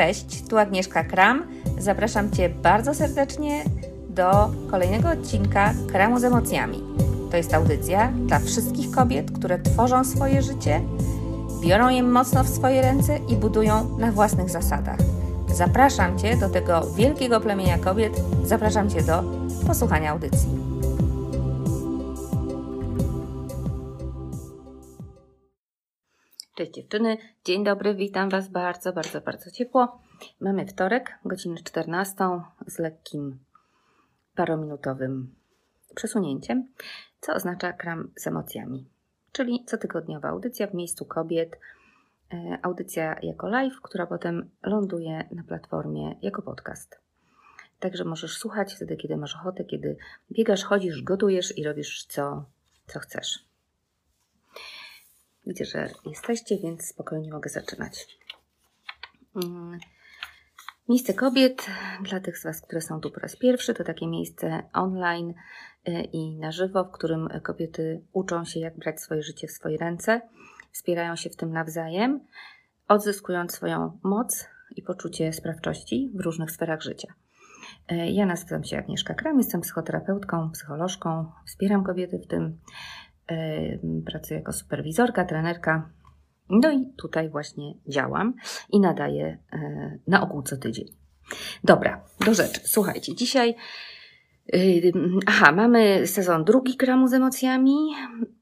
Cześć, tu Agnieszka Kram. Zapraszam Cię bardzo serdecznie do kolejnego odcinka Kramu z emocjami. To jest audycja dla wszystkich kobiet, które tworzą swoje życie, biorą je mocno w swoje ręce i budują na własnych zasadach. Zapraszam Cię do tego wielkiego plemienia kobiet, zapraszam Cię do posłuchania audycji. Cześć dziewczyny, dzień dobry, witam Was bardzo, bardzo, bardzo ciepło. Mamy wtorek, godzinę 14 z lekkim parominutowym przesunięciem, co oznacza kram z emocjami, czyli cotygodniowa audycja w miejscu kobiet, e, audycja jako live, która potem ląduje na platformie jako podcast. Także możesz słuchać wtedy, kiedy masz ochotę, kiedy biegasz, chodzisz, gotujesz i robisz co, co chcesz. Widzę, że jesteście, więc spokojnie mogę zaczynać. Mm. Miejsce kobiet, dla tych z Was, które są tu po raz pierwszy, to takie miejsce online y, i na żywo, w którym kobiety uczą się, jak brać swoje życie w swoje ręce, wspierają się w tym nawzajem, odzyskując swoją moc i poczucie sprawczości w różnych sferach życia. Y, ja nazywam się Agnieszka Kram, jestem psychoterapeutką, psycholożką, wspieram kobiety w tym, pracuję jako superwizorka, trenerka. No i tutaj właśnie działam i nadaję e, na ogół co tydzień. Dobra, do rzeczy. Słuchajcie, dzisiaj Aha, mamy sezon drugi Kramu z emocjami,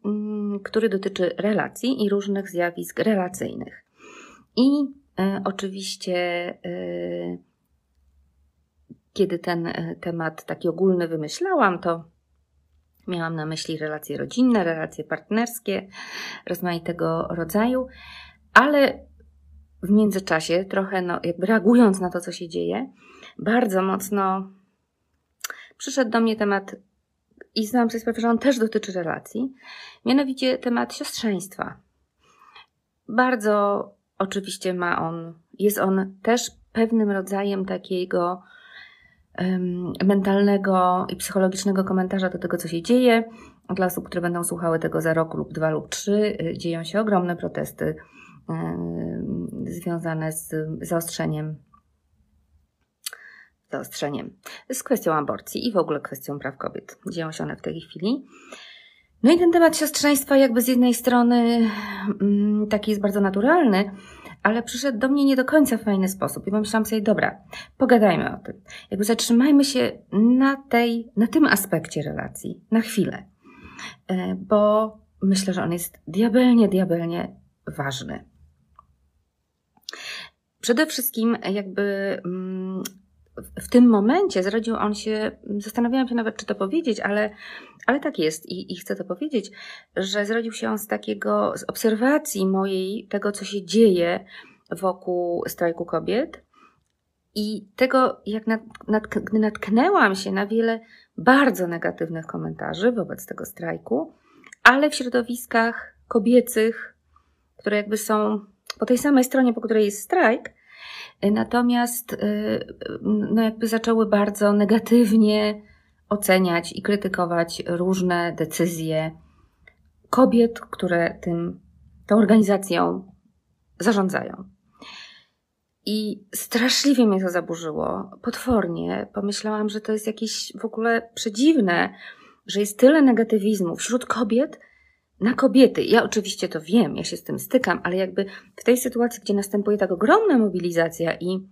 mm, który dotyczy relacji i różnych zjawisk relacyjnych. I e, oczywiście, e, kiedy ten temat taki ogólny wymyślałam, to Miałam na myśli relacje rodzinne, relacje partnerskie, rozmaitego rodzaju, ale w międzyczasie, trochę no, jakby reagując na to, co się dzieje, bardzo mocno przyszedł do mnie temat i znam sobie sprawę, że on też dotyczy relacji, mianowicie temat siostrzeństwa. Bardzo oczywiście ma on, jest on też pewnym rodzajem takiego mentalnego i psychologicznego komentarza do tego, co się dzieje. Dla osób, które będą słuchały tego za rok lub dwa lub trzy, y, dzieją się ogromne protesty związane z zaostrzeniem zaostrzeniem, z kwestią aborcji i w ogóle kwestią praw kobiet. Dzieją się one w tej chwili. No i ten temat siostrzeństwa jakby z jednej strony mm, taki jest bardzo naturalny, ale przyszedł do mnie nie do końca w fajny sposób. I pomyślałam sobie, dobra, pogadajmy o tym. Jakby zatrzymajmy się na tej, na tym aspekcie relacji, na chwilę. E, bo myślę, że on jest diabelnie, diabelnie ważny. Przede wszystkim jakby mm, w tym momencie zrodził on się, zastanawiałam się nawet, czy to powiedzieć, ale, ale tak jest i, i chcę to powiedzieć, że zrodził się on z takiego, z obserwacji mojej, tego, co się dzieje wokół strajku kobiet i tego, jak gdy natknęłam się na wiele bardzo negatywnych komentarzy wobec tego strajku, ale w środowiskach kobiecych, które jakby są po tej samej stronie, po której jest strajk, Natomiast y, no jakby zaczęły bardzo negatywnie oceniać i krytykować różne decyzje kobiet, które tym, tą organizacją zarządzają. I straszliwie mnie to zaburzyło, potwornie. Pomyślałam, że to jest jakieś w ogóle przedziwne, że jest tyle negatywizmu wśród kobiet, na kobiety. Ja oczywiście to wiem, ja się z tym stykam, ale jakby w tej sytuacji, gdzie następuje tak ogromna mobilizacja i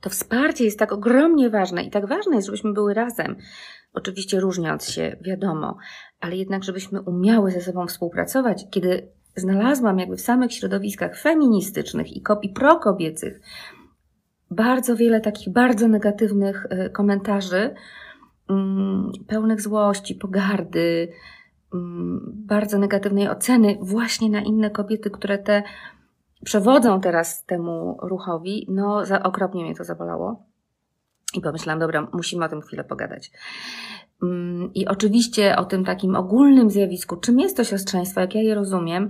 to wsparcie jest tak ogromnie ważne i tak ważne jest, żebyśmy były razem. Oczywiście różniąc się, wiadomo, ale jednak, żebyśmy umiały ze sobą współpracować. Kiedy znalazłam jakby w samych środowiskach feministycznych i, i prokobiecych bardzo wiele takich bardzo negatywnych y, komentarzy, mm, pełnych złości, pogardy, bardzo negatywnej oceny właśnie na inne kobiety, które te przewodzą teraz temu ruchowi, no za, okropnie mnie to zabolało. I pomyślałam, dobra, musimy o tym chwilę pogadać. Mm, I oczywiście o tym takim ogólnym zjawisku, czym jest to siostrzeństwo, jak ja je rozumiem,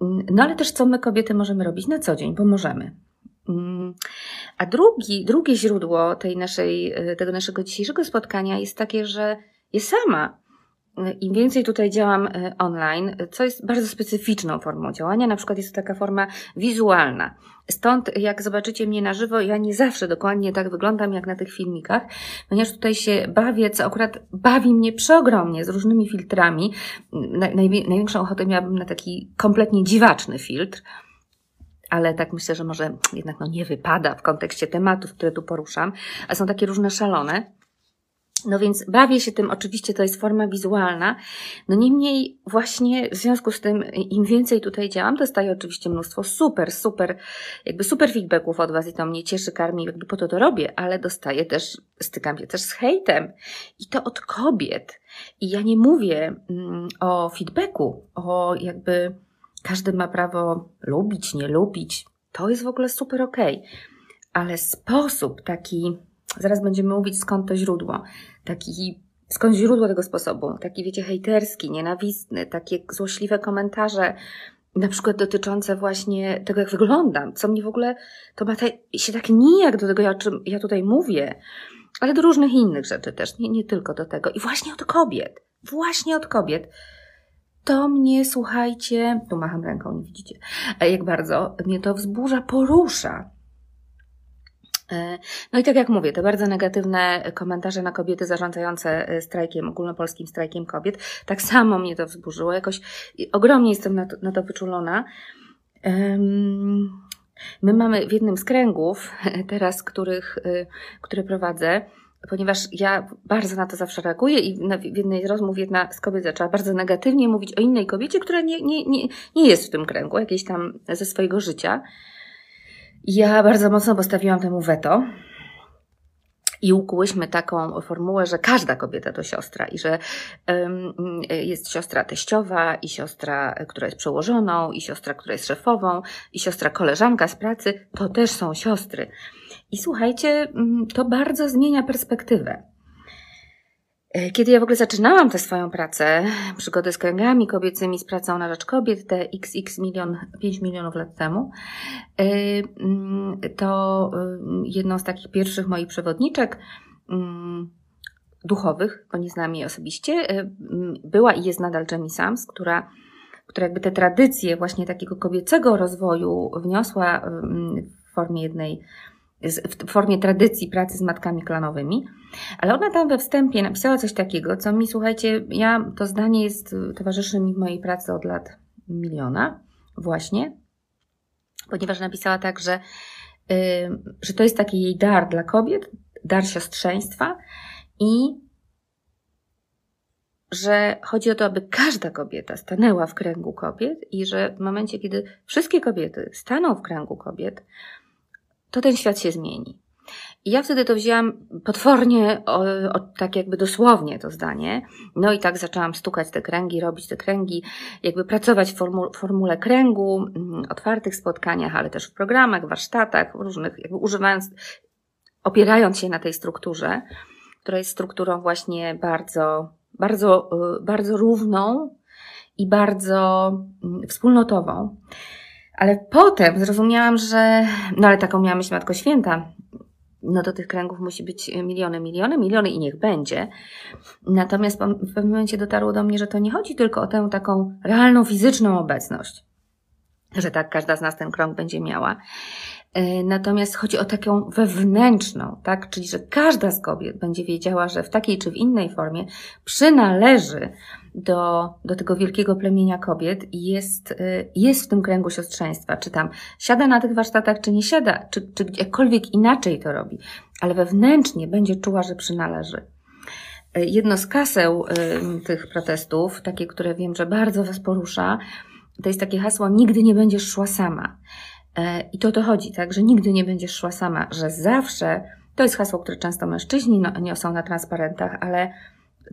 mm, no ale też co my kobiety możemy robić na co dzień, bo możemy. A drugi, drugie źródło tej naszej, tego naszego dzisiejszego spotkania jest takie, że ja sama im więcej tutaj działam e, online, co jest bardzo specyficzną formą działania, na przykład jest to taka forma wizualna. Stąd, jak zobaczycie mnie na żywo, ja nie zawsze dokładnie tak wyglądam jak na tych filmikach, ponieważ tutaj się bawię, co akurat bawi mnie przeogromnie z różnymi filtrami. największą ochotę miałabym na taki kompletnie dziwaczny filtr, ale tak myślę, że może jednak no nie wypada w kontekście tematów, które tu poruszam, a są takie różne szalone. No więc bawię się tym, oczywiście to jest forma wizualna. No niemniej właśnie w związku z tym im więcej tutaj działam, dostaję oczywiście mnóstwo super, super, jakby super feedbacków od Was i to mnie cieszy, karmi, jakby po to to robię, ale dostaję też, stykam się też z hejtem i to od kobiet. I ja nie mówię mm, o feedbacku, o jakby każdy ma prawo lubić, nie lubić. To jest w ogóle super okej. Okay. Ale sposób taki, zaraz będziemy mówić skąd to źródło, taki skąd źródło tego sposobu, taki wiecie hejterski, nienawistny, takie złośliwe komentarze, na przykład dotyczące właśnie tego, jak wyglądam, co mnie w ogóle, to ma te, się tak nijak do tego, o czym ja tutaj mówię, ale do różnych innych rzeczy też, nie, nie tylko do tego. I właśnie od kobiet, właśnie od kobiet. To mnie, słuchajcie, tu macham ręką, nie widzicie, jak bardzo mnie to wzburza, porusza. E, no i tak jak mówię, te bardzo negatywne komentarze na kobiety zarządzające e, strajkiem, ogólnopolskim strajkiem kobiet, tak samo mnie to wzburzyło. Jakoś ogromnie jestem na to, na to wyczulona. My mamy w jednym z kręgów, teraz których, e, które prowadzę, ponieważ ja bardzo na to zawsze reaguję i w jednej z rozmów jedna z kobiet zaczęła bardzo negatywnie mówić o innej kobiecie, która nie, nie, nie, nie jest w tym kręgu, jakiejś tam ze swojego życia. Ja bardzo mocno postawiłam temu weto. I ukułyśmy taką formułę, że każda kobieta to siostra i że um, jest siostra teściowa, i siostra, która jest przełożoną, i siostra, która jest szefową, i siostra koleżanka z pracy, to też są siostry. I słuchajcie, to bardzo zmienia perspektywę. E, kiedy ja w ogóle zaczynałam tę swoją pracę, przygodę z kręgami kobiecymi, z pracą na rzecz kobiet, te xx milion, 5 milionów lat temu, e, mm, to e, jedną z takich pierwszych moich przewodniczek mm, duchowych, bo nie znam jej osobiście, była i jest nadal Jamie Sams, która, która jakby te tradycje właśnie takiego kobiecego rozwoju wniosła w formie jednej w formie tradycji pracy z matkami klanowymi, ale ona tam we wstępie napisała coś takiego, co mi, słuchajcie, ja, to zdanie jest, towarzyszy mi w mojej pracy od lat miliona, właśnie, ponieważ napisała tak, że, yy, że to jest taki jej dar dla kobiet, dar siostrzeństwa i że chodzi o to, aby każda kobieta stanęła w kręgu kobiet i że w momencie, kiedy wszystkie kobiety staną w kręgu kobiet, to ten świat się zmieni. I ja wtedy to wzięłam potwornie, o, o, tak jakby dosłownie to zdanie. No i tak zaczęłam stukać te kręgi, robić te kręgi, jakby pracować w formu, formule kręgu, mm, otwartych spotkaniach, ale też w programach, warsztatach, różnych, jakby używając, opierając się na tej strukturze, która jest strukturą właśnie bardzo, bardzo, y, bardzo równą i bardzo mm, wspólnotową. Ale potem zrozumiałam, że, no ale taką miała myśl Matko Święta, no to tych kręgów musi być miliony, miliony, miliony i niech będzie. Natomiast w pewnym momencie dotarło do mnie, że to nie chodzi tylko o tę taką realną, fizyczną obecność, że tak każda z nas ten krąg będzie miała. E, natomiast chodzi o taką wewnętrzną, tak? Czyli, że każda z kobiet będzie wiedziała, że w takiej czy w innej formie przynależy do, do tego wielkiego plemienia kobiet jest, y, jest w tym kręgu siostrzeństwa, czy tam siada na tych warsztatach, czy nie siada, czy, czy jakkolwiek inaczej to robi, ale wewnętrznie będzie czuła, że przynależy. Y, jedno z kaseł y, tych protestów, takie, które wiem, że bardzo Was porusza, to jest takie hasło: Nigdy nie będziesz szła sama. I to o to chodzi, tak, że nigdy nie będziesz szła sama, że zawsze, to jest hasło, które często mężczyźni no, niosą na transparentach, ale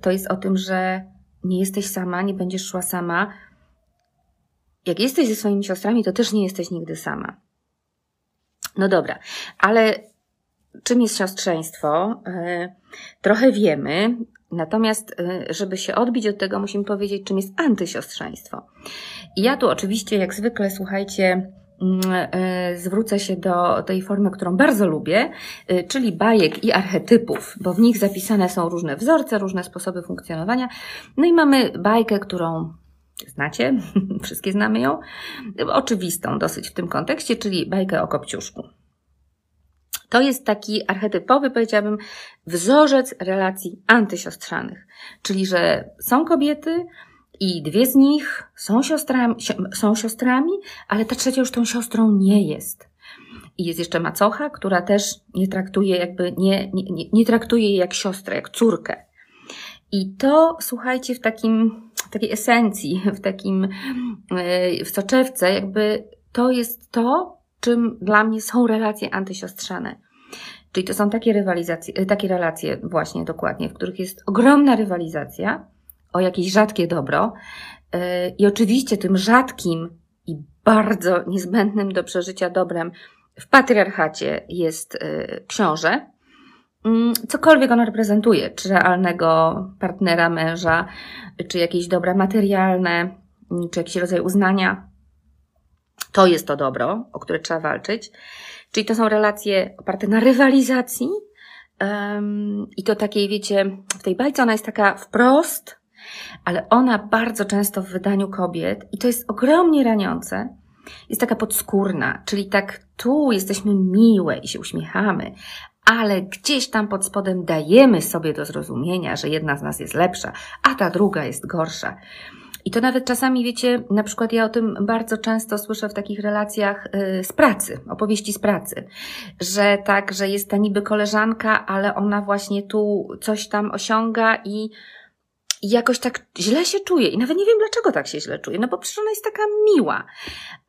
to jest o tym, że nie jesteś sama, nie będziesz szła sama. Jak jesteś ze swoimi siostrami, to też nie jesteś nigdy sama. No dobra, ale czym jest siostrzeństwo? E, trochę wiemy, natomiast e, żeby się odbić od tego, musimy powiedzieć, czym jest antysiostrzeństwo. I ja tu oczywiście, jak zwykle, słuchajcie, zwrócę się do tej formy, którą bardzo lubię, e, czyli bajek i archetypów, bo w nich zapisane są różne wzorce, różne sposoby funkcjonowania. No i mamy bajkę, którą znacie, wszystkie znamy ją, oczywistą dosyć w tym kontekście, czyli bajkę o Kopciuszku. To jest taki archetypowy, powiedziałabym, wzorzec relacji antysiostrzanych. Czyli, że są kobiety i dwie z nich są siostrami, są siostrami, ale ta trzecia już tą siostrą nie jest. I jest jeszcze macocha, która też nie traktuje jakby, nie, nie, nie, nie traktuje jej jak siostrę, jak córkę. I to, słuchajcie, w takim, w takiej esencji, w takim, e, w soczewce, jakby to jest to, czym dla mnie są relacje antysiostrzane. Czyli to są takie rywalizacje, e, takie relacje właśnie dokładnie, w których jest ogromna rywalizacja o jakieś rzadkie dobro. E, I oczywiście tym rzadkim i bardzo niezbędnym do przeżycia dobrem w patriarchacie jest e, książę. Mm, cokolwiek on reprezentuje, czy realnego partnera, męża, czy jakieś dobra materialne, mm, czy jakiś rodzaj uznania, to jest to dobro, o które trzeba walczyć. Czyli to są relacje oparte na rywalizacji. Um, I to takiej, wiecie, w tej bajce ona jest taka wprost, ale ona bardzo często w wydaniu kobiet, i to jest ogromnie raniące, jest taka podskórna, czyli tak tu jesteśmy miłe i się uśmiechamy, ale gdzieś tam pod spodem dajemy sobie do zrozumienia, że jedna z nas jest lepsza, a ta druga jest gorsza. I to nawet czasami, wiecie, na przykład ja o tym bardzo często słyszę w takich relacjach y, z pracy, opowieści z pracy, że tak, że jest ta niby koleżanka, ale ona właśnie tu coś tam osiąga i i jakoś tak źle się czuje. I nawet nie wiem, dlaczego tak się źle czuje. No bo przecież ona jest taka miła,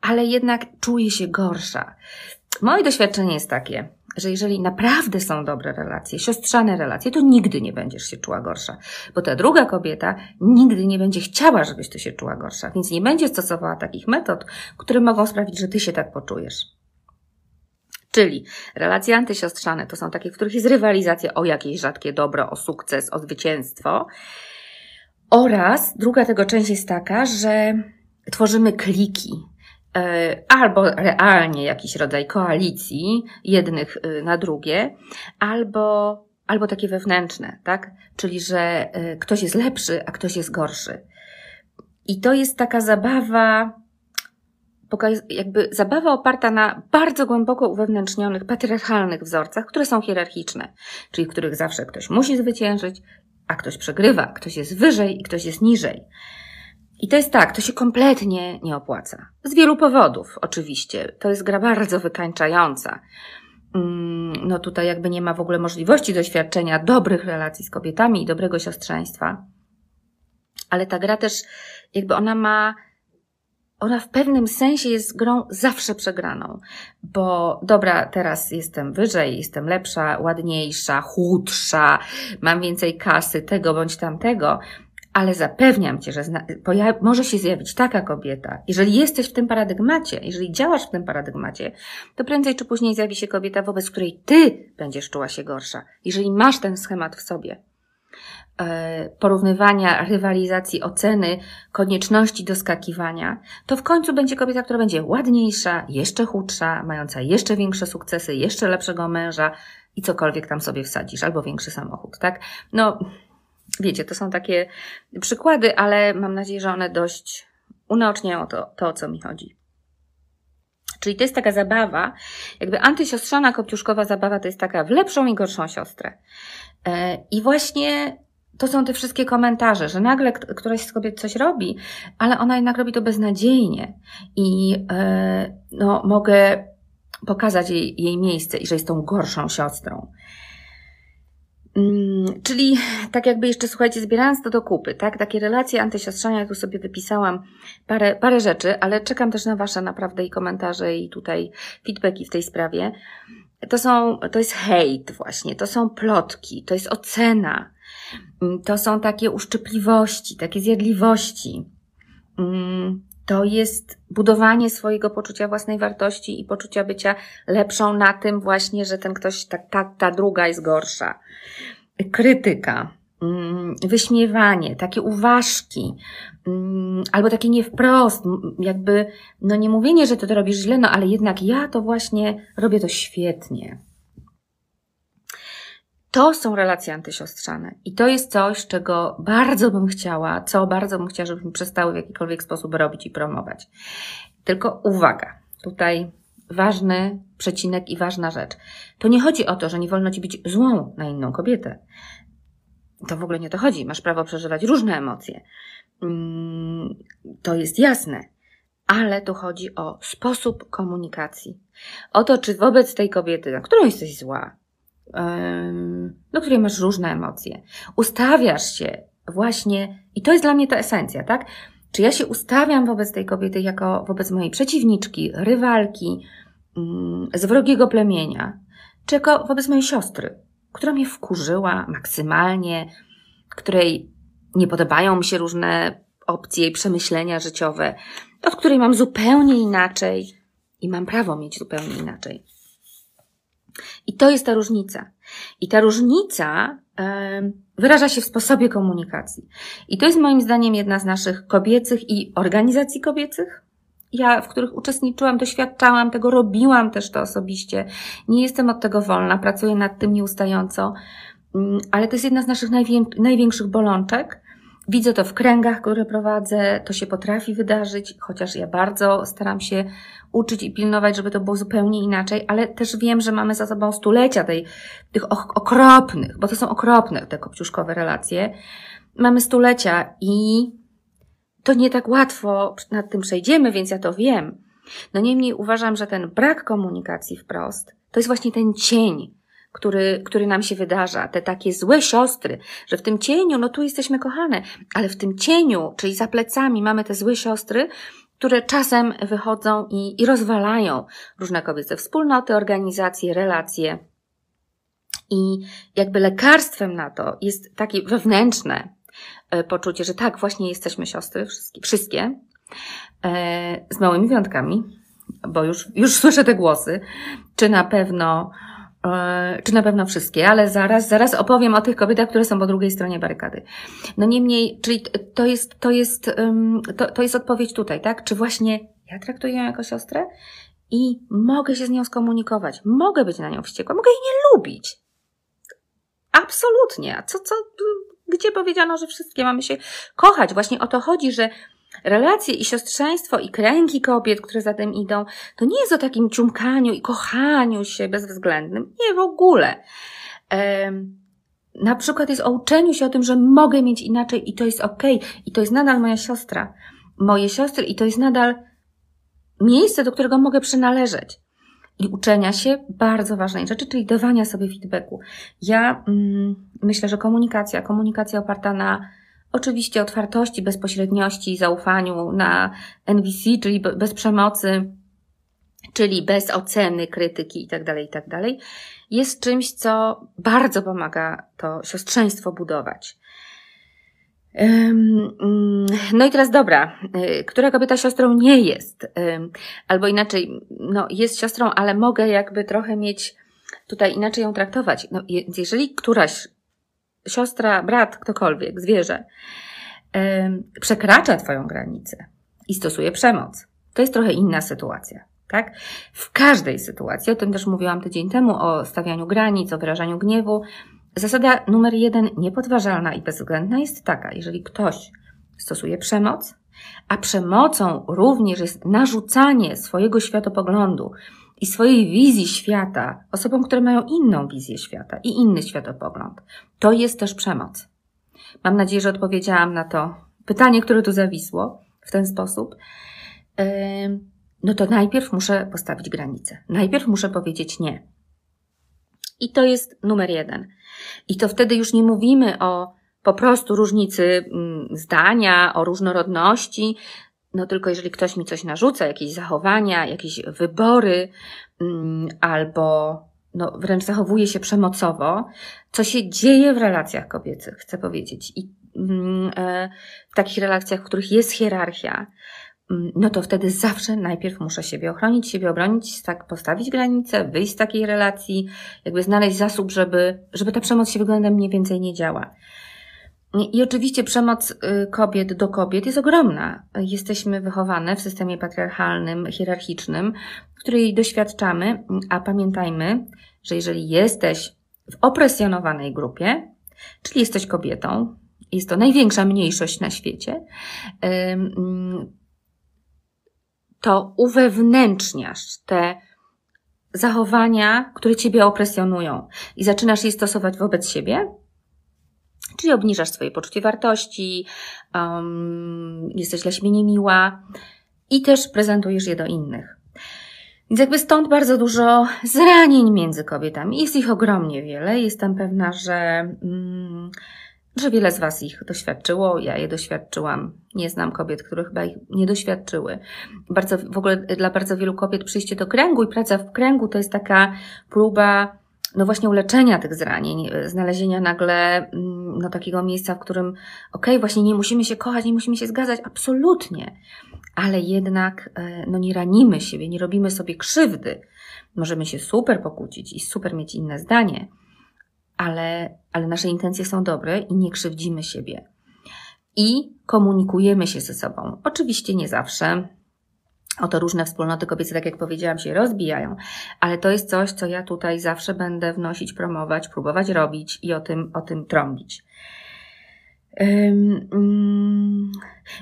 ale jednak czuje się gorsza. Moje doświadczenie jest takie, że jeżeli naprawdę są dobre relacje, siostrzane relacje, to nigdy nie będziesz się czuła gorsza, bo ta druga kobieta nigdy nie będzie chciała, żebyś ty się czuła gorsza, więc nie będzie stosowała takich metod, które mogą sprawić, że ty się tak poczujesz. Czyli relacje antysiostrzane to są takie, w których jest rywalizacja o jakieś rzadkie dobro, o sukces, o zwycięstwo. Oraz druga tego część jest taka, że tworzymy kliki, E, albo realnie jakiś rodzaj koalicji jednych y, na drugie, albo, albo takie wewnętrzne, tak? Czyli, że y, ktoś jest lepszy, a ktoś jest gorszy. I to jest taka zabawa, jakby zabawa oparta na bardzo głęboko uwewnętrznionych, patriarchalnych wzorcach, które są hierarchiczne, czyli w których zawsze ktoś musi zwyciężyć, a ktoś przegrywa, ktoś jest wyżej i ktoś jest niżej. I to jest tak, to się kompletnie nie opłaca. Z wielu powodów, oczywiście. To jest gra bardzo wykańczająca. Mm, no tutaj jakby nie ma w ogóle możliwości doświadczenia dobrych relacji z kobietami i dobrego siostrzeństwa. Ale ta gra też, jakby ona ma, ona w pewnym sensie jest grą zawsze przegraną, bo dobra, teraz jestem wyżej, jestem lepsza, ładniejsza, chudsza, mam więcej kasy, tego bądź tamtego, ale zapewniam Cię, że może się zjawić taka kobieta. Jeżeli jesteś w tym paradygmacie, jeżeli działasz w tym paradygmacie, to prędzej czy później zjawi się kobieta, wobec której Ty będziesz czuła się gorsza. Jeżeli masz ten schemat w sobie, porównywania, rywalizacji, oceny, konieczności doskakiwania, to w końcu będzie kobieta, która będzie ładniejsza, jeszcze chudsza, mająca jeszcze większe sukcesy, jeszcze lepszego męża i cokolwiek tam sobie wsadzisz, albo większy samochód, tak? No, Wiecie, to są takie przykłady, ale mam nadzieję, że one dość unaoczniają to, to o co mi chodzi. Czyli to jest taka zabawa, jakby antysiostrzana kopciuszkowa zabawa to jest taka w lepszą i gorszą siostrę. E, I właśnie to są te wszystkie komentarze, że nagle któraś z kobiet coś robi, ale ona jednak robi to beznadziejnie. I e, no, mogę pokazać jej, jej miejsce i że jest tą gorszą siostrą. Mm, czyli tak jakby jeszcze, słuchajcie, zbierając to do kupy, tak? Takie relacje antysiostrzania, jak tu sobie wypisałam parę, parę rzeczy, ale czekam też na Wasze naprawdę i komentarze i tutaj feedbacki w tej sprawie. To są, to jest hejt właśnie, to są plotki, to jest ocena, to są takie uszczypliwości, takie zjadliwości. Mm, to jest budowanie swojego poczucia własnej wartości i poczucia bycia lepszą na tym właśnie, że ten ktoś, ta, ta, ta druga jest gorsza. Krytyka. mm, wyśmiewanie, takie uważki, mm, albo takie nie wprost, jakby, no nie mówienie, że ty to robisz źle, no ale jednak ja to właśnie robię to świetnie. To są relacje antysiostrzane. I to jest coś, czego bardzo bym chciała, co bardzo bym chciała, żebyśmy przestały w jakikolwiek sposób robić i promować. Tylko uwaga, tutaj ważny przecinek i ważna rzecz. To nie chodzi o to, że nie wolno ci być złą na inną kobietę. To w ogóle nie to chodzi. Masz prawo przeżywać różne emocje. Mm, to jest jasne. Ale tu chodzi o sposób komunikacji. O to, czy wobec tej kobiety, na którą jesteś zła, do której masz różne emocje, ustawiasz się właśnie, i to jest dla mnie ta esencja, tak? Czy ja się ustawiam wobec tej kobiety jako wobec mojej przeciwniczki, rywalki, mm, z wrogiego plemienia, czy jako wobec mojej siostry, która mnie wkurzyła maksymalnie, której nie podobają mi się różne opcje i przemyślenia życiowe, od której mam zupełnie inaczej i mam prawo mieć zupełnie inaczej. I to jest ta różnica. I ta różnica wyraża się w sposobie komunikacji. I to jest moim zdaniem jedna z naszych kobiecych i organizacji kobiecych, ja, w których uczestniczyłam, doświadczałam tego, robiłam też to osobiście. Nie jestem od tego wolna, pracuję nad tym nieustająco, mm, ale to jest jedna z naszych największych bolączek. Widzę to w kręgach, które prowadzę, to się potrafi wydarzyć, chociaż ja bardzo staram się uczyć i pilnować, żeby to było zupełnie inaczej, ale też wiem, że mamy za sobą stulecia tej, tych okropnych, bo to są okropne te kopciuszkowe relacje. Mamy stulecia i to nie tak łatwo nad tym przejdziemy, więc ja to wiem. No niemniej uważam, że ten brak komunikacji wprost to jest właśnie ten cień, który, który nam się wydarza, te takie złe siostry, że w tym cieniu, no tu jesteśmy kochane, ale w tym cieniu, czyli za plecami mamy te złe siostry, które czasem wychodzą i, i rozwalają różne kobiece wspólnoty, organizacje, relacje. I jakby lekarstwem na to jest takie wewnętrzne e, poczucie, że tak, właśnie jesteśmy siostry, wszystkie, wszystkie e, z małymi wyjątkami, bo już, już słyszę te głosy, czy na pewno czy na pewno wszystkie, ale zaraz, zaraz opowiem o tych kobietach, które są po drugiej stronie barykady. No niemniej, czyli to jest, to jest, to, to jest odpowiedź tutaj, tak? Czy właśnie ja traktuję ją jako siostrę i mogę się z nią skomunikować, mogę być na nią wściekła, mogę jej nie lubić. Absolutnie. A co, co, gdzie powiedziano, że wszystkie mamy się kochać? Właśnie o to chodzi, że relacje i siostrzeństwo i kręgi kobiet, które za tym idą, to nie jest o takim ciumkaniu i kochaniu się bezwzględnym. Nie w ogóle. na przykład jest o uczeniu się o tym, że mogę mieć inaczej i to jest okej. Okay. I to jest nadal moja siostra. Moje siostry i to jest nadal miejsce, do którego mogę przynależeć. I uczenia się bardzo ważnej rzeczy, czyli dawania sobie feedbacku. Ja mm, myślę, że komunikacja, komunikacja oparta na Oczywiście otwartości, bezpośredniości, zaufaniu na NVC, czyli bez przemocy, czyli bez oceny, krytyki itd., tak itd., tak jest czymś, co bardzo pomaga to siostrzeństwo budować. Mm, no i teraz dobra, y, która kobieta siostrą nie jest? Albo inaczej, no jest siostrą, ale mogę jakby trochę mieć tutaj inaczej ją traktować. No, jeżeli któraś siostra, brat, ktokolwiek, zwierzę, przekracza Twoją granicę i stosuje przemoc, to jest trochę inna sytuacja. Tak? W każdej sytuacji, o tym też mówiłam tydzień temu, o stawianiu granic, o wyrażaniu gniewu, zasada numer jeden, niepodważalna i bezwzględna jest taka, jeżeli ktoś stosuje przemoc, a przemocą również jest narzucanie swojego światopoglądu i swojej wizji świata osobom, które mają inną wizję świata i inny światopogląd. To jest też przemoc. Mam nadzieję, że odpowiedziałam na to pytanie, które tu zawisło w ten sposób. No to najpierw muszę postawić granicę. Najpierw muszę powiedzieć nie. I to jest numer jeden. I to wtedy już nie mówimy o po prostu różnicy mm, zdania, o różnorodności, no tylko jeżeli ktoś mi coś narzuca, jakieś zachowania, jakieś wybory, mm, albo no, wręcz zachowuje się przemocowo, co się dzieje w relacjach kobiecych, chcę powiedzieć. I mm, e, w takich relacjach, w których jest hierarchia, mm, no to wtedy zawsze najpierw muszę siebie ochronić, siebie obronić, tak postawić granice, wyjść z takiej relacji, jakby znaleźć zasób, żeby, żeby ta przemoc się względem mniej więcej nie działa. I oczywiście przemoc y, kobiet do kobiet jest ogromna. Jesteśmy wychowane w systemie patriarchalnym, hierarchicznym, której doświadczamy, a pamiętajmy, że jeżeli jesteś w opresjonowanej grupie, czyli jesteś kobietą, jest to największa mniejszość na świecie, to uwewnętrzniasz te zachowania, które ciebie opresjonują i zaczynasz je stosować wobec siebie, czyli obniżasz swoje poczucie wartości, um, jesteś dla siebie niemiła i też prezentujesz je do innych. Więc jakby stąd bardzo dużo zranień między kobietami. Jest ich ogromnie wiele. Jestem pewna, że, mm, że wiele z Was ich doświadczyło. Ja je doświadczyłam. Nie znam kobiet, które chyba ich nie doświadczyły. Bardzo, w ogóle dla bardzo wielu kobiet przyjście do kręgu i praca w kręgu to jest taka próba no właśnie uleczenia tych zranień, znalezienia nagle mm, no, takiego miejsca, w którym okej, okay, właśnie nie musimy się kochać, nie musimy się zgadzać, absolutnie ale jednak e, no, nie ranimy siebie, nie robimy sobie krzywdy. Możemy się super pokłócić i super mieć inne zdanie, ale, ale nasze intencje są dobre i nie krzywdzimy siebie. I komunikujemy się ze sobą. Oczywiście nie zawsze. Oto różne wspólnoty kobiece, tak jak powiedziałam, się rozbijają, ale to jest coś, co ja tutaj zawsze będę wnosić, promować, próbować robić i o tym, o tym trąbić. Mm,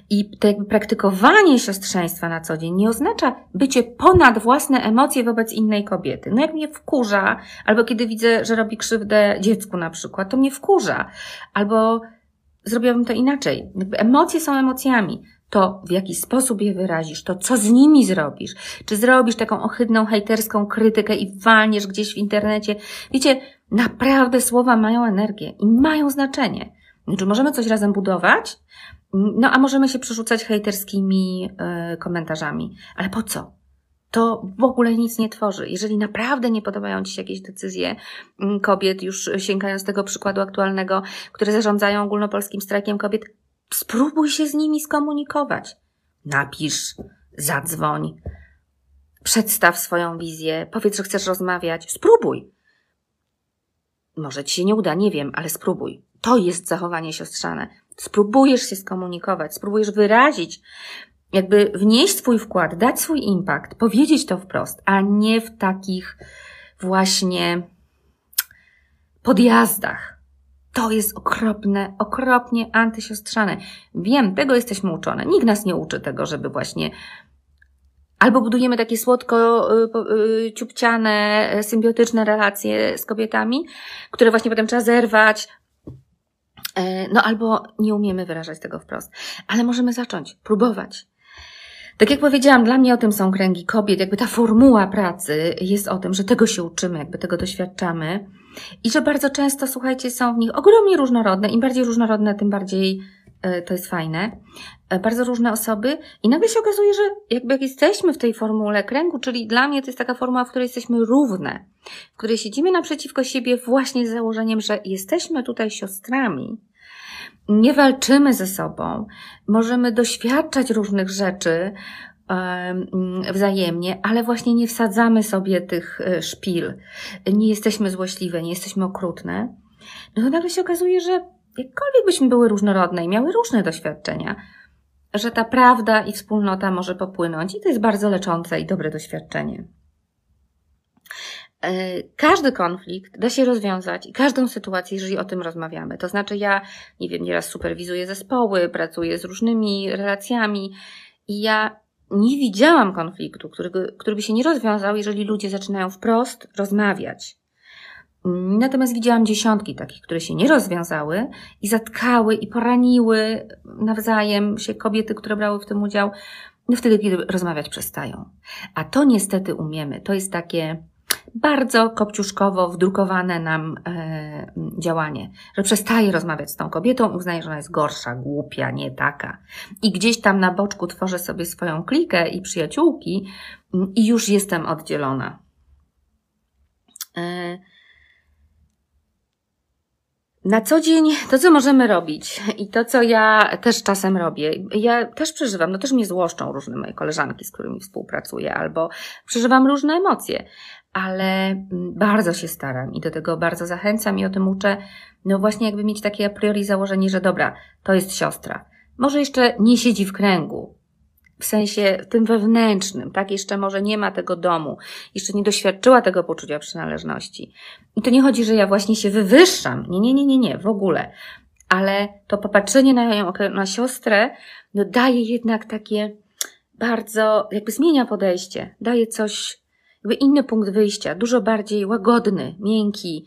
I to jakby praktykowanie siostrzeństwa na co dzień nie oznacza bycie ponad własne emocje wobec innej kobiety. No jak mnie wkurza, albo kiedy widzę, że robi krzywdę dziecku na przykład, to mnie wkurza. Albo zrobiłabym to inaczej. Emocje są emocjami. To, w jaki sposób je wyrazisz, to co z nimi zrobisz. Czy zrobisz taką ohydną, hejterską krytykę i walniesz gdzieś w internecie. Wiecie, naprawdę słowa mają energię i mają znaczenie. Czy możemy coś razem budować? No, a możemy się przerzucać hejterskimi y, komentarzami. Ale po co? To w ogóle nic nie tworzy. Jeżeli naprawdę nie podobają Ci się jakieś decyzje mm, kobiet, już sięgając tego przykładu aktualnego, które zarządzają ogólnopolskim strajkiem kobiet, spróbuj się z nimi skomunikować. Napisz, zadzwoń, przedstaw swoją wizję, powiedz, że chcesz rozmawiać. Spróbuj. Może Ci się nie uda, nie wiem, ale spróbuj. To jest zachowanie siostrzane. Spróbujesz się skomunikować, spróbujesz wyrazić, jakby wnieść swój wkład, dać swój impact, powiedzieć to wprost, a nie w takich właśnie podjazdach. To jest okropne, okropnie antysiostrzane. Wiem, tego jesteśmy uczone. Nikt nas nie uczy tego, żeby właśnie albo budujemy takie słodko y, y, ciupciane, symbiotyczne relacje z kobietami, które właśnie potem trzeba zerwać, E, no albo nie umiemy wyrażać tego wprost, ale możemy zacząć, próbować. Tak jak powiedziałam, dla mnie o tym są kręgi kobiet, jakby ta formuła pracy jest o tym, że tego się uczymy, jakby tego doświadczamy i że bardzo często, słuchajcie, są w nich ogromnie różnorodne. Im bardziej różnorodne, tym bardziej E, to jest fajne, e, bardzo różne osoby i nagle się okazuje, że jakby jak jesteśmy w tej formule kręgu, czyli dla mnie to jest taka formuła, w której jesteśmy równe, w której siedzimy naprzeciwko siebie właśnie z założeniem, że jesteśmy tutaj siostrami, nie walczymy ze sobą, możemy doświadczać różnych rzeczy wzajemnie, ale właśnie nie wsadzamy sobie tych e, szpil, nie jesteśmy złośliwe, nie jesteśmy okrutne, no to nagle się okazuje, że jakkolwiek byśmy były różnorodne i miały różne doświadczenia, że ta prawda i wspólnota może popłynąć i to jest bardzo leczące i dobre doświadczenie. E, każdy konflikt da się rozwiązać i każdą sytuację, jeżeli o tym rozmawiamy. To znaczy, ja, nie wiem, nieraz superwizuję zespoły, pracuję z różnymi relacjami i ja nie widziałam konfliktu, który, który by się nie rozwiązał, jeżeli ludzie zaczynają wprost rozmawiać. Natomiast widziałam dziesiątki takich, które się nie rozwiązały i zatkały i poraniły nawzajem się kobiety, które brały w tym udział, no wtedy, kiedy rozmawiać przestają. A to niestety umiemy. To jest takie bardzo kopciuszkowo wdrukowane nam e, działanie, że przestaje rozmawiać z tą kobietą uznaje, że ona jest gorsza, głupia, nie taka. I gdzieś tam na boczku tworzę sobie swoją klikę i przyjaciółki i już jestem oddzielona. E, na co dzień to, co możemy robić i to, co ja też czasem robię, ja też przeżywam, no też mnie złoszczą różne moje koleżanki, z którymi współpracuję, albo przeżywam różne emocje, ale mm, bardzo się staram i do tego bardzo zachęcam i o tym uczę. No właśnie jakby mieć takie a priori założenie, że dobra, to jest siostra. Może jeszcze nie siedzi w kręgu, w sensie tym wewnętrznym, tak? Jeszcze może nie ma tego domu, jeszcze nie doświadczyła tego poczucia przynależności. I to nie chodzi, że ja właśnie się wywyższam. Nie, nie, nie, nie, nie, w ogóle. Ale to popatrzenie na, ją, na siostrę, no daje jednak takie bardzo, jakby zmienia podejście, daje coś, jakby inny punkt wyjścia, dużo bardziej łagodny, miękki,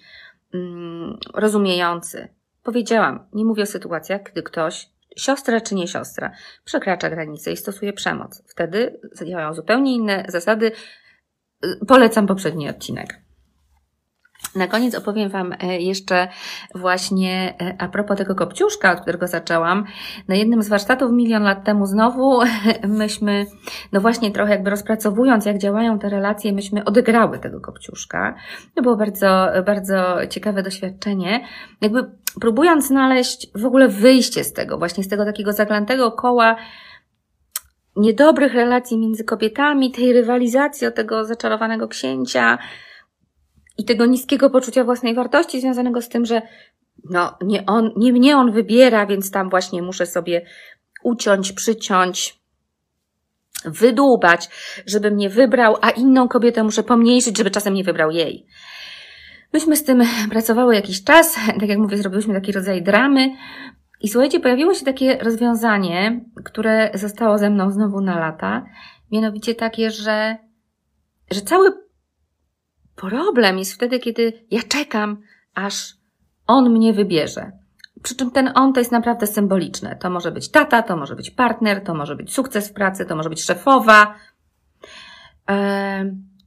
mm, rozumiejący. Powiedziałam, nie mówię o sytuacjach, gdy ktoś siostra czy nie siostra, przekracza granicę i stosuje przemoc. Wtedy działają zupełnie inne zasady. Polecam poprzedni odcinek. Na koniec opowiem Wam e, jeszcze właśnie e, a propos tego kopciuszka, od którego zaczęłam. Na jednym z warsztatów milion lat temu znowu myśmy, no właśnie trochę jakby rozpracowując, jak działają te relacje, myśmy odegrały tego kopciuszka. To było bardzo, bardzo ciekawe doświadczenie. Jakby próbując znaleźć w ogóle wyjście z tego, właśnie z tego takiego zaklętego koła, niedobrych relacji między kobietami, tej rywalizacji o tego zaczarowanego księcia, i tego niskiego poczucia własnej wartości związanego z tym, że no, nie, on, nie mnie on wybiera, więc tam właśnie muszę sobie uciąć, przyciąć, wydłubać, żeby mnie wybrał, a inną kobietę muszę pomniejszyć, żeby czasem nie wybrał jej. Myśmy z tym pracowały jakiś czas, tak jak mówię, zrobiłyśmy taki rodzaj dramy. I słuchajcie, pojawiło się takie rozwiązanie, które zostało ze mną znowu na lata, mianowicie takie, że, że cały Problem jest wtedy, kiedy ja czekam, aż on mnie wybierze. Przy czym ten on to jest naprawdę symboliczne. To może być tata, to może być partner, to może być sukces w pracy, to może być szefowa.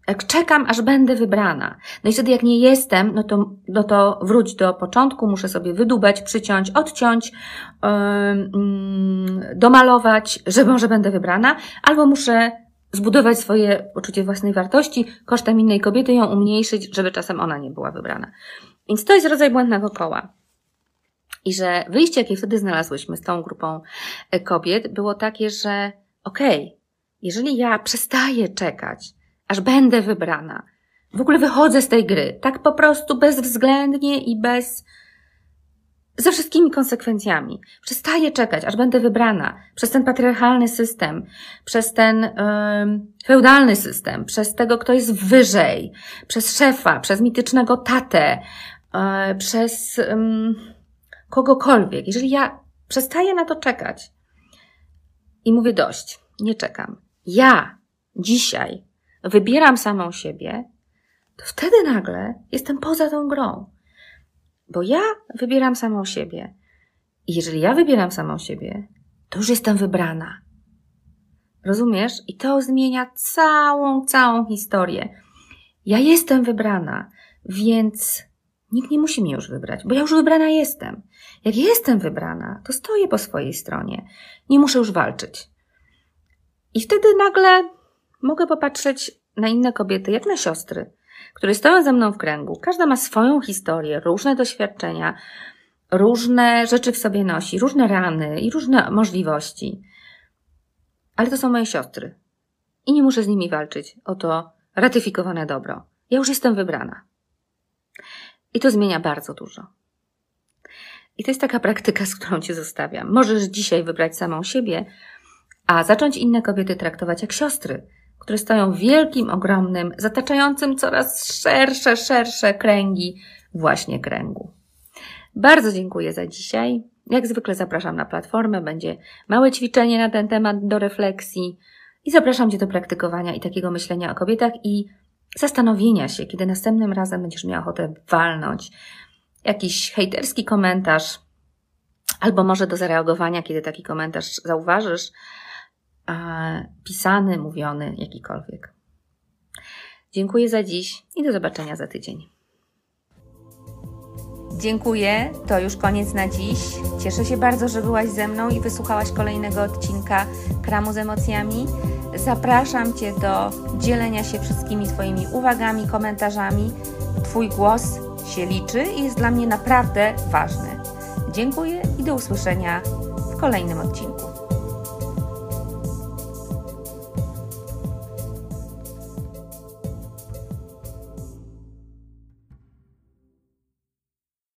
Jak czekam, aż będę wybrana. No i wtedy, jak nie jestem, no to, no to wróć do początku, muszę sobie wydubać, przyciąć, odciąć, yy, domalować, że może będę wybrana, albo muszę zbudować swoje poczucie własnej wartości kosztem innej kobiety, ją umniejszyć, żeby czasem ona nie była wybrana. Więc to jest rodzaj błędnego koła. I że wyjście, jakie wtedy znalazłyśmy z tą grupą e, kobiet, było takie, że okej, okay, jeżeli ja przestaję czekać, aż będę wybrana, w ogóle wychodzę z tej gry, tak po prostu bezwzględnie i bez ze wszystkimi konsekwencjami. Przestaję czekać, aż będę wybrana przez ten patriarchalny system, przez ten yy, feudalny system, przez tego, kto jest wyżej, przez szefa, przez mitycznego tatę, yy, przez yy, kogokolwiek. Jeżeli ja przestaję na to czekać i mówię dość, nie czekam, ja dzisiaj wybieram samą siebie, to wtedy nagle jestem poza tą grą. Bo ja wybieram samą siebie. I jeżeli ja wybieram samą siebie, to już jestem wybrana. Rozumiesz? I to zmienia całą, całą historię. Ja jestem wybrana, więc nikt nie musi mnie już wybrać, bo ja już wybrana jestem. Jak jestem wybrana, to stoję po swojej stronie. Nie muszę już walczyć. I wtedy nagle mogę popatrzeć na inne kobiety, jak na siostry które stoją ze mną w kręgu. Każda ma swoją historię, różne doświadczenia, różne rzeczy w sobie nosi, różne rany i różne możliwości. Ale to są moje siostry. I nie muszę z nimi walczyć o to ratyfikowane dobro. Ja już jestem wybrana. I to zmienia bardzo dużo. I to jest taka praktyka, z którą Cię zostawiam. Możesz dzisiaj wybrać samą siebie, a zacząć inne kobiety traktować jak siostry, które stoją w wielkim, ogromnym, zataczającym coraz szersze, szersze kręgi właśnie kręgu. Bardzo dziękuję za dzisiaj. Jak zwykle zapraszam na platformę, będzie małe ćwiczenie na ten temat do refleksji i zapraszam Cię do praktykowania i takiego myślenia o kobietach i zastanowienia się, kiedy następnym razem będziesz miał ochotę walnąć jakiś hejterski komentarz, albo może do zareagowania, kiedy taki komentarz zauważysz, pisany, mówiony, jakikolwiek. Dziękuję za dziś i do zobaczenia za tydzień. Dziękuję, to już koniec na dziś. Cieszę się bardzo, że byłaś ze mną i wysłuchałaś kolejnego odcinka Kramu z emocjami. Zapraszam Cię do dzielenia się wszystkimi Twoimi uwagami, komentarzami. Twój głos się liczy i jest dla mnie naprawdę ważny. Dziękuję i do usłyszenia w kolejnym odcinku.